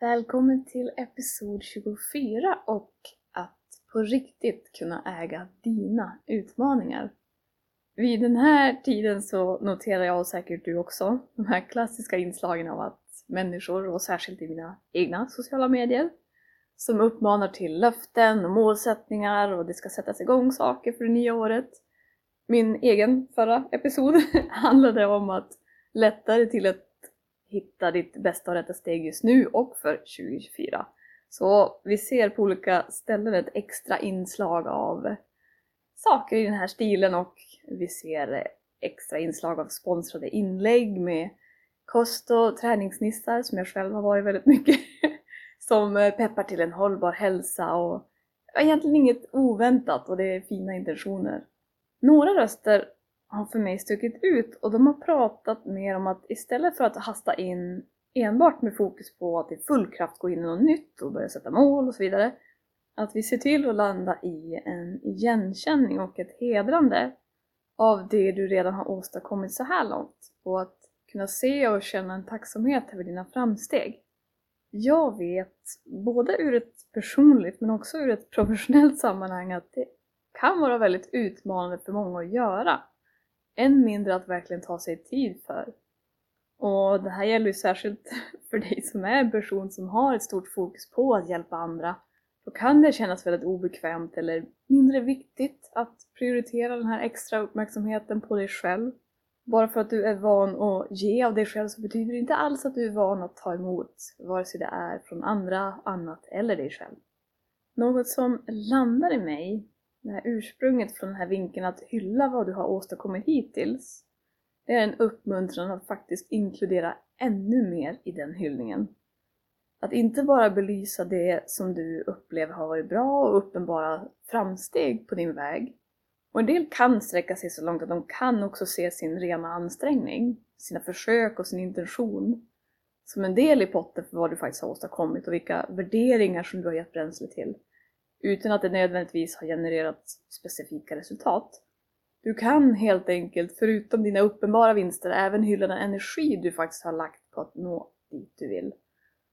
Välkommen till episod 24 och att på riktigt kunna äga dina utmaningar. Vid den här tiden så noterar jag och säkert du också de här klassiska inslagen av att människor, och särskilt i mina egna sociala medier, som uppmanar till löften och målsättningar och det ska sättas igång saker för det nya året. Min egen förra episod handlade om att lättare till ett hitta ditt bästa och rätta steg just nu och för 2024. Så vi ser på olika ställen ett extra inslag av saker i den här stilen och vi ser extra inslag av sponsrade inlägg med kost och träningsnissar som jag själv har varit väldigt mycket som peppar till en hållbar hälsa och egentligen inget oväntat och det är fina intentioner. Några röster har för mig stuckit ut och de har pratat mer om att istället för att hasta in enbart med fokus på att i full kraft gå in i något nytt och börja sätta mål och så vidare, att vi ser till att landa i en igenkänning och ett hedrande av det du redan har åstadkommit så här långt och att kunna se och känna en tacksamhet över dina framsteg. Jag vet, både ur ett personligt men också ur ett professionellt sammanhang, att det kan vara väldigt utmanande för många att göra. Än mindre att verkligen ta sig tid för. Och det här gäller ju särskilt för dig som är en person som har ett stort fokus på att hjälpa andra. Då kan det kännas väldigt obekvämt eller mindre viktigt att prioritera den här extra uppmärksamheten på dig själv. Bara för att du är van att ge av dig själv så betyder det inte alls att du är van att ta emot, vare sig det är från andra, annat eller dig själv. Något som landar i mig det här ursprunget från den här vinkeln att hylla vad du har åstadkommit hittills, det är en uppmuntran att faktiskt inkludera ännu mer i den hyllningen. Att inte bara belysa det som du upplever har varit bra och uppenbara framsteg på din väg. Och en del kan sträcka sig så långt att de kan också se sin rena ansträngning, sina försök och sin intention som en del i potten för vad du faktiskt har åstadkommit och vilka värderingar som du har gett bränsle till utan att det nödvändigtvis har genererat specifika resultat. Du kan helt enkelt, förutom dina uppenbara vinster, även hylla den energi du faktiskt har lagt på att nå dit du vill.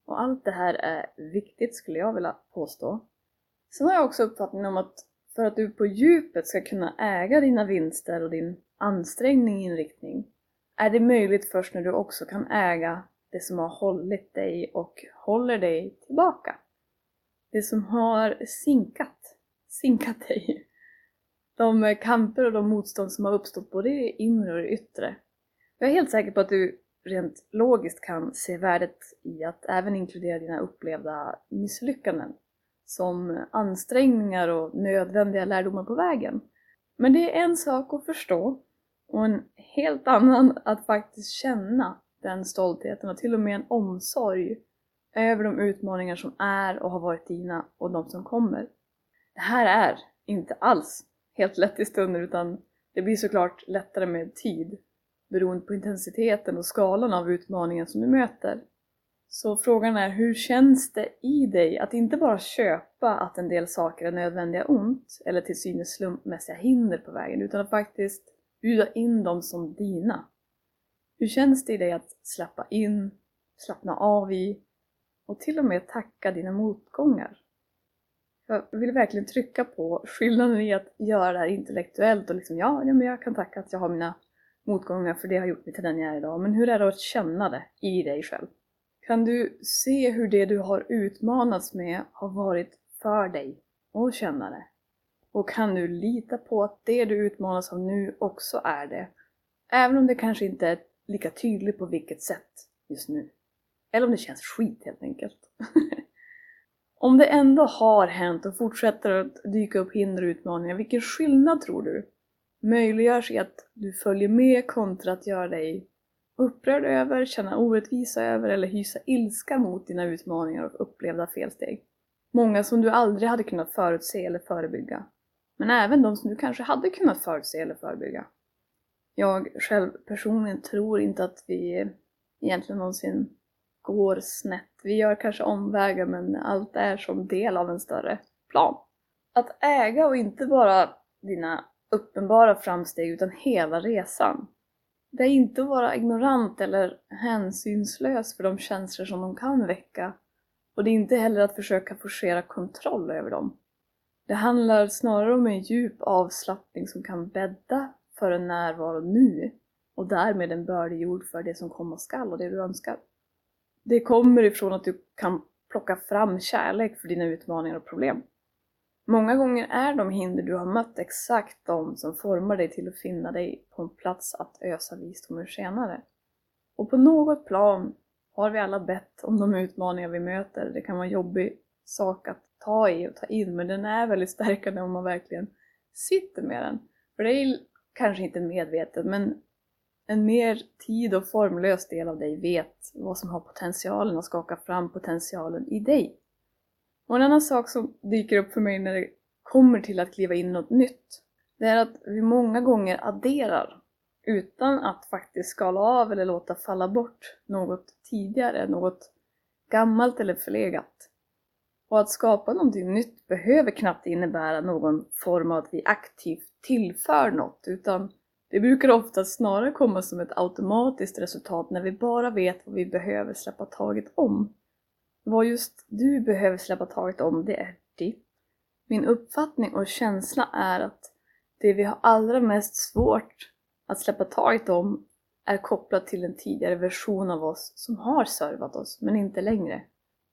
Och allt det här är viktigt skulle jag vilja påstå. Sen har jag också uppfattningen om att för att du på djupet ska kunna äga dina vinster och din ansträngning i inriktning är det möjligt först när du också kan äga det som har hållit dig och håller dig tillbaka det som har sinkat, sinkat dig. De kamper och de motstånd som har uppstått både i det inre och det yttre. Jag är helt säker på att du rent logiskt kan se värdet i att även inkludera dina upplevda misslyckanden som ansträngningar och nödvändiga lärdomar på vägen. Men det är en sak att förstå och en helt annan att faktiskt känna den stoltheten och till och med en omsorg över de utmaningar som är och har varit dina och de som kommer. Det här är inte alls helt lätt i stunder utan det blir såklart lättare med tid beroende på intensiteten och skalan av utmaningen som du möter. Så frågan är, hur känns det i dig att inte bara köpa att en del saker är nödvändiga ont eller till synes slumpmässiga hinder på vägen utan att faktiskt bjuda in dem som dina? Hur känns det i dig att släppa in, slappna av i och till och med tacka dina motgångar. Jag vill verkligen trycka på skillnaden i att göra det här intellektuellt och liksom ja, ja men jag kan tacka att jag har mina motgångar för det har gjort mig till den jag är idag. Men hur är det att känna det i dig själv? Kan du se hur det du har utmanats med har varit för dig och känna det? Och kan du lita på att det du utmanas av nu också är det? Även om det kanske inte är lika tydligt på vilket sätt just nu. Eller om det känns skit helt enkelt. om det ändå har hänt och fortsätter att dyka upp hinder och utmaningar, vilken skillnad tror du möjliggörs i att du följer med kontra att göra dig upprörd över, känna orättvisa över eller hysa ilska mot dina utmaningar och upplevda felsteg? Många som du aldrig hade kunnat förutse eller förebygga. Men även de som du kanske hade kunnat förutse eller förebygga. Jag själv personligen tror inte att vi egentligen någonsin går snett. Vi gör kanske omvägar men allt är som del av en större plan. Att äga och inte bara dina uppenbara framsteg utan hela resan. Det är inte att vara ignorant eller hänsynslös för de känslor som de kan väcka och det är inte heller att försöka forcera kontroll över dem. Det handlar snarare om en djup avslappning som kan bädda för en närvaro nu och därmed en bördig jord för det som komma skall och det du önskar. Det kommer ifrån att du kan plocka fram kärlek för dina utmaningar och problem. Många gånger är de hinder du har mött exakt de som formar dig till att finna dig på en plats att ösa visdom ur senare. Och på något plan har vi alla bett om de utmaningar vi möter. Det kan vara en jobbig sak att ta i och ta in, men den är väldigt stärkande om man verkligen sitter med den. För det är kanske inte medvetet, men en mer tid och formlös del av dig vet vad som har potentialen att skaka fram potentialen i dig. Och en annan sak som dyker upp för mig när det kommer till att kliva in i något nytt, det är att vi många gånger adderar utan att faktiskt skala av eller låta falla bort något tidigare, något gammalt eller förlegat. Och att skapa någonting nytt behöver knappt innebära någon form av att vi aktivt tillför något, utan det brukar ofta snarare komma som ett automatiskt resultat när vi bara vet vad vi behöver släppa taget om. Vad just du behöver släppa taget om, det är ditt. Min uppfattning och känsla är att det vi har allra mest svårt att släppa taget om är kopplat till en tidigare version av oss som har servat oss, men inte längre.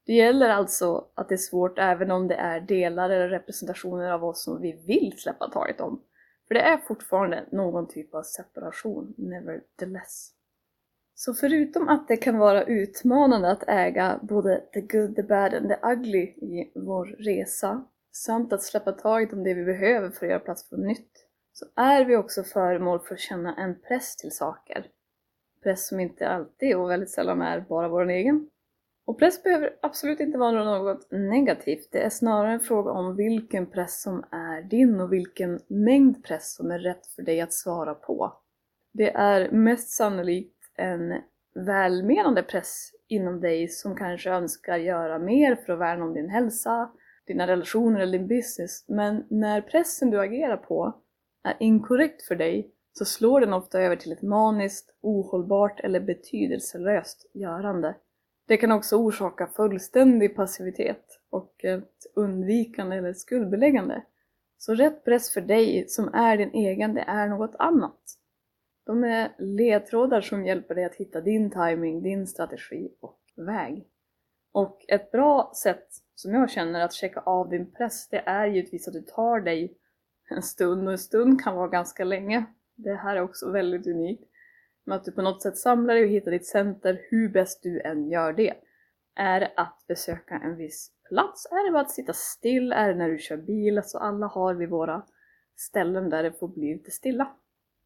Det gäller alltså att det är svårt även om det är delar eller representationer av oss som vi vill släppa taget om. För det är fortfarande någon typ av separation, nevertheless. Så förutom att det kan vara utmanande att äga både the good, the bad and the ugly i vår resa, samt att släppa taget om det vi behöver för att göra plats för nytt, så är vi också föremål för att känna en press till saker. Press som inte alltid och väldigt sällan är bara vår egen. Och press behöver absolut inte vara något negativt, det är snarare en fråga om vilken press som är din och vilken mängd press som är rätt för dig att svara på. Det är mest sannolikt en välmenande press inom dig som kanske önskar göra mer för att värna om din hälsa, dina relationer eller din business. Men när pressen du agerar på är inkorrekt för dig så slår den ofta över till ett maniskt, ohållbart eller betydelselöst görande. Det kan också orsaka fullständig passivitet och ett undvikande eller skuldbeläggande. Så rätt press för dig som är din egen, det är något annat. De är ledtrådar som hjälper dig att hitta din timing, din strategi och väg. Och ett bra sätt som jag känner att checka av din press, det är givetvis att du tar dig en stund och en stund kan vara ganska länge. Det här är också väldigt unikt. Men att du på något sätt samlar dig och hittar ditt center hur bäst du än gör det. Är det att besöka en viss plats? Är det bara att sitta still? Är det när du kör bil? Alltså alla har vi våra ställen där det får bli lite stilla.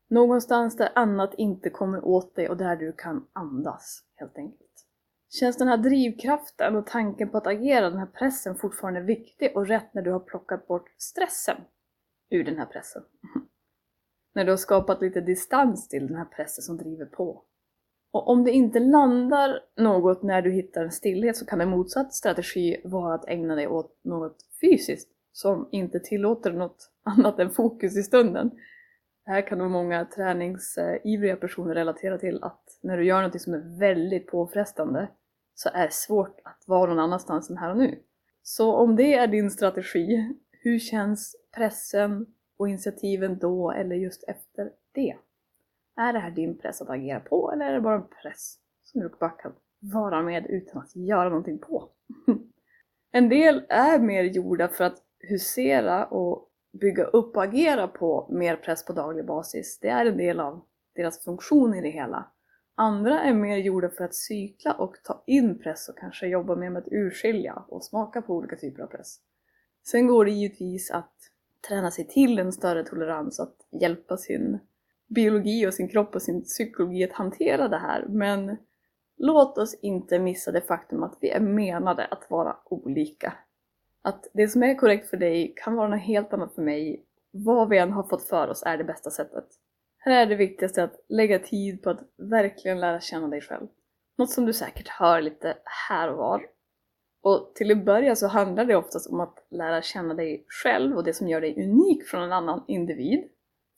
Någonstans där annat inte kommer åt dig och där du kan andas, helt enkelt. Känns den här drivkraften och tanken på att agera, den här pressen fortfarande viktig och rätt när du har plockat bort stressen ur den här pressen? När du har skapat lite distans till den här pressen som driver på. Och om det inte landar något när du hittar en stillhet så kan en motsatt strategi vara att ägna dig åt något fysiskt som inte tillåter något annat än fokus i stunden. Det här kan nog många träningsivriga personer relatera till att när du gör något som är väldigt påfrestande så är det svårt att vara någon annanstans än här och nu. Så om det är din strategi, hur känns pressen och initiativen då eller just efter det? Är det här din press att agera på eller är det bara en press som du bara kan vara med utan att göra någonting på. en del är mer gjorda för att husera och bygga upp och agera på mer press på daglig basis. Det är en del av deras funktion i det hela. Andra är mer gjorda för att cykla och ta in press och kanske jobba mer med att urskilja och smaka på olika typer av press. Sen går det givetvis att träna sig till en större tolerans, att hjälpa sin biologi och sin kropp och sin psykologi att hantera det här. Men låt oss inte missa det faktum att vi är menade att vara olika. Att det som är korrekt för dig kan vara något helt annat för mig. Vad vi än har fått för oss är det bästa sättet. Här är det viktigaste att lägga tid på att verkligen lära känna dig själv. Något som du säkert hör lite här och var. Och till en början så handlar det oftast om att lära känna dig själv och det som gör dig unik från en annan individ.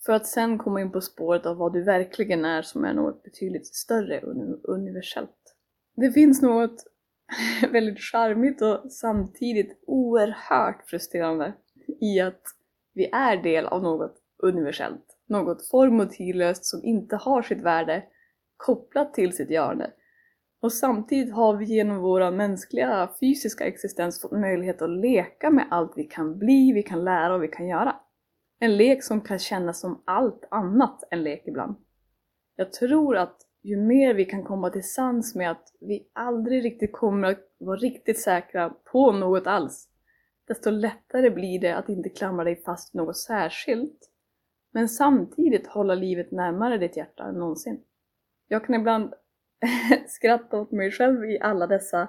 För att sen komma in på spåret av vad du verkligen är som är något betydligt större och universellt. Det finns något väldigt charmigt och samtidigt oerhört frustrerande i att vi är del av något universellt. Något form och tidlöst som inte har sitt värde kopplat till sitt görande. Och samtidigt har vi genom vår mänskliga fysiska existens fått möjlighet att leka med allt vi kan bli, vi kan lära och vi kan göra. En lek som kan kännas som allt annat än lek ibland. Jag tror att ju mer vi kan komma till sans med att vi aldrig riktigt kommer att vara riktigt säkra på något alls, desto lättare blir det att inte klamra dig fast vid något särskilt, men samtidigt hålla livet närmare ditt hjärta än någonsin. Jag kan ibland skratta åt mig själv i alla dessa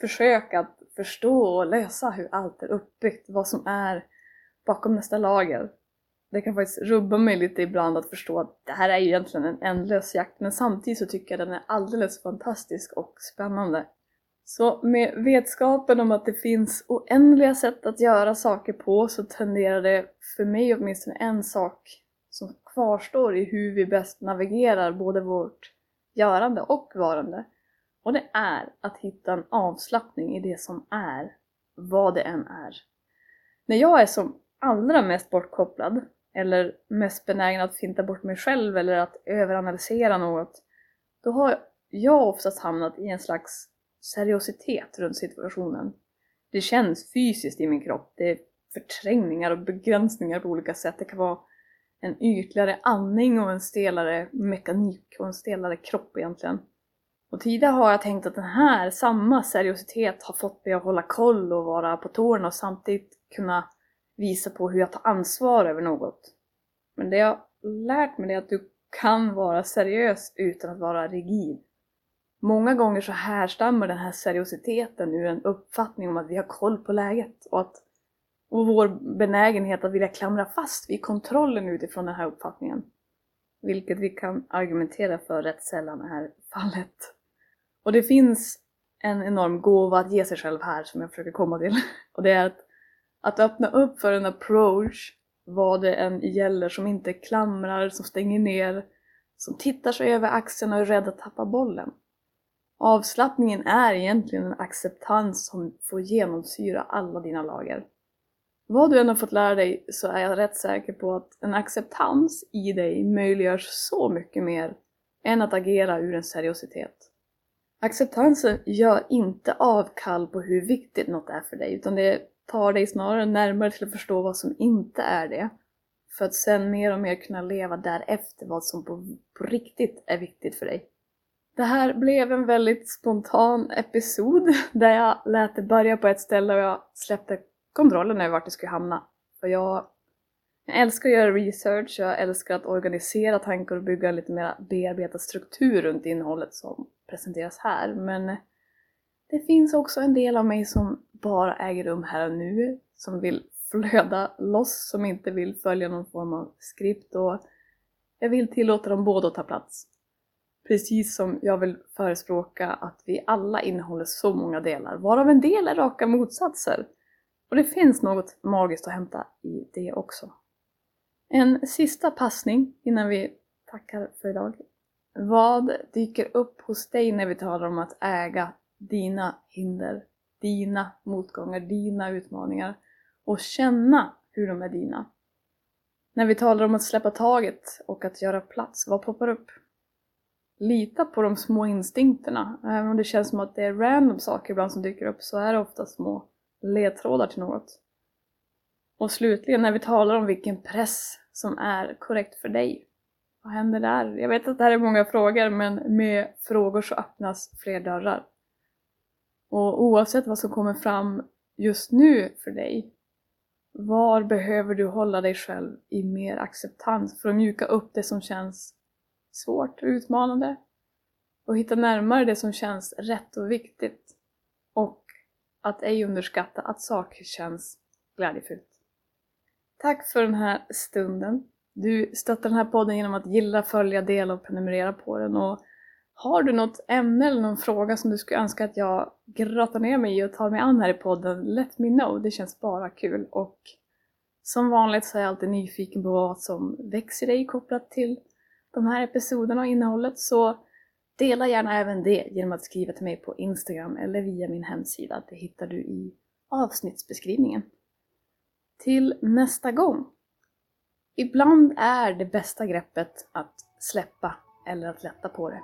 försök att förstå och lösa hur allt är uppbyggt, vad som är bakom nästa lager det kan faktiskt rubba mig lite ibland att förstå att det här är egentligen en ändlös jakt men samtidigt så tycker jag den är alldeles fantastisk och spännande. Så med vetskapen om att det finns oändliga sätt att göra saker på så tenderar det för mig åtminstone en sak som kvarstår i hur vi bäst navigerar både vårt görande och varande. Och det är att hitta en avslappning i det som är, vad det än är. När jag är som allra mest bortkopplad eller mest benägen att finta bort mig själv eller att överanalysera något, då har jag oftast hamnat i en slags seriositet runt situationen. Det känns fysiskt i min kropp, det är förträngningar och begränsningar på olika sätt. Det kan vara en ytligare andning och en stelare mekanik och en stelare kropp egentligen. Och tidigare har jag tänkt att den här, samma seriositet har fått mig att hålla koll och vara på tårna och samtidigt kunna visa på hur jag tar ansvar över något. Men det jag lärt mig är att du kan vara seriös utan att vara rigid. Många gånger så härstammar den här seriositeten ur en uppfattning om att vi har koll på läget och att och vår benägenhet att vilja klamra fast vid kontrollen utifrån den här uppfattningen. Vilket vi kan argumentera för rätt sällan är fallet. Och det finns en enorm gåva att ge sig själv här som jag försöker komma till. Och det är att att öppna upp för en approach, vad det än gäller, som inte klamrar, som stänger ner, som tittar sig över axeln och är rädd att tappa bollen. Avslappningen är egentligen en acceptans som får genomsyra alla dina lager. Vad du än har fått lära dig så är jag rätt säker på att en acceptans i dig möjliggör så mycket mer än att agera ur en seriositet. Acceptansen gör inte avkall på hur viktigt något är för dig, utan det tar dig snarare närmare till att förstå vad som inte är det. För att sen mer och mer kunna leva därefter vad som på, på riktigt är viktigt för dig. Det här blev en väldigt spontan episod där jag lät det börja på ett ställe och jag släppte kontrollen över vart det skulle hamna. För jag, jag älskar att göra research, jag älskar att organisera tankar och bygga en lite mer bearbetad struktur runt innehållet som presenteras här. Men det finns också en del av mig som bara äger rum här och nu, som vill flöda loss, som inte vill följa någon form av skript och jag vill tillåta dem båda att ta plats. Precis som jag vill förespråka att vi alla innehåller så många delar, varav en del är raka motsatser. Och det finns något magiskt att hämta i det också. En sista passning innan vi tackar för idag. Vad dyker upp hos dig när vi talar om att äga dina hinder, dina motgångar, dina utmaningar och känna hur de är dina. När vi talar om att släppa taget och att göra plats, vad poppar upp? lita på de små instinkterna. Även om det känns som att det är random saker ibland som dyker upp så är det ofta små ledtrådar till något. Och slutligen när vi talar om vilken press som är korrekt för dig. Vad händer där? Jag vet att det här är många frågor men med frågor så öppnas fler dörrar. Och oavsett vad som kommer fram just nu för dig, var behöver du hålla dig själv i mer acceptans för att mjuka upp det som känns svårt och utmanande och hitta närmare det som känns rätt och viktigt att ej underskatta att saker känns glädjefyllt. Tack för den här stunden. Du stöttar den här podden genom att gilla, följa, dela och prenumerera på den. Och har du något ämne eller någon fråga som du skulle önska att jag grottar ner mig i och tar mig an här i podden, let me know. Det känns bara kul. Och som vanligt så är jag alltid nyfiken på vad som växer i dig kopplat till de här episoderna och innehållet. Så dela gärna även det genom att skriva till mig på Instagram eller via min hemsida. Det hittar du i avsnittsbeskrivningen. Till nästa gång! Ibland är det bästa greppet att släppa eller att lätta på det.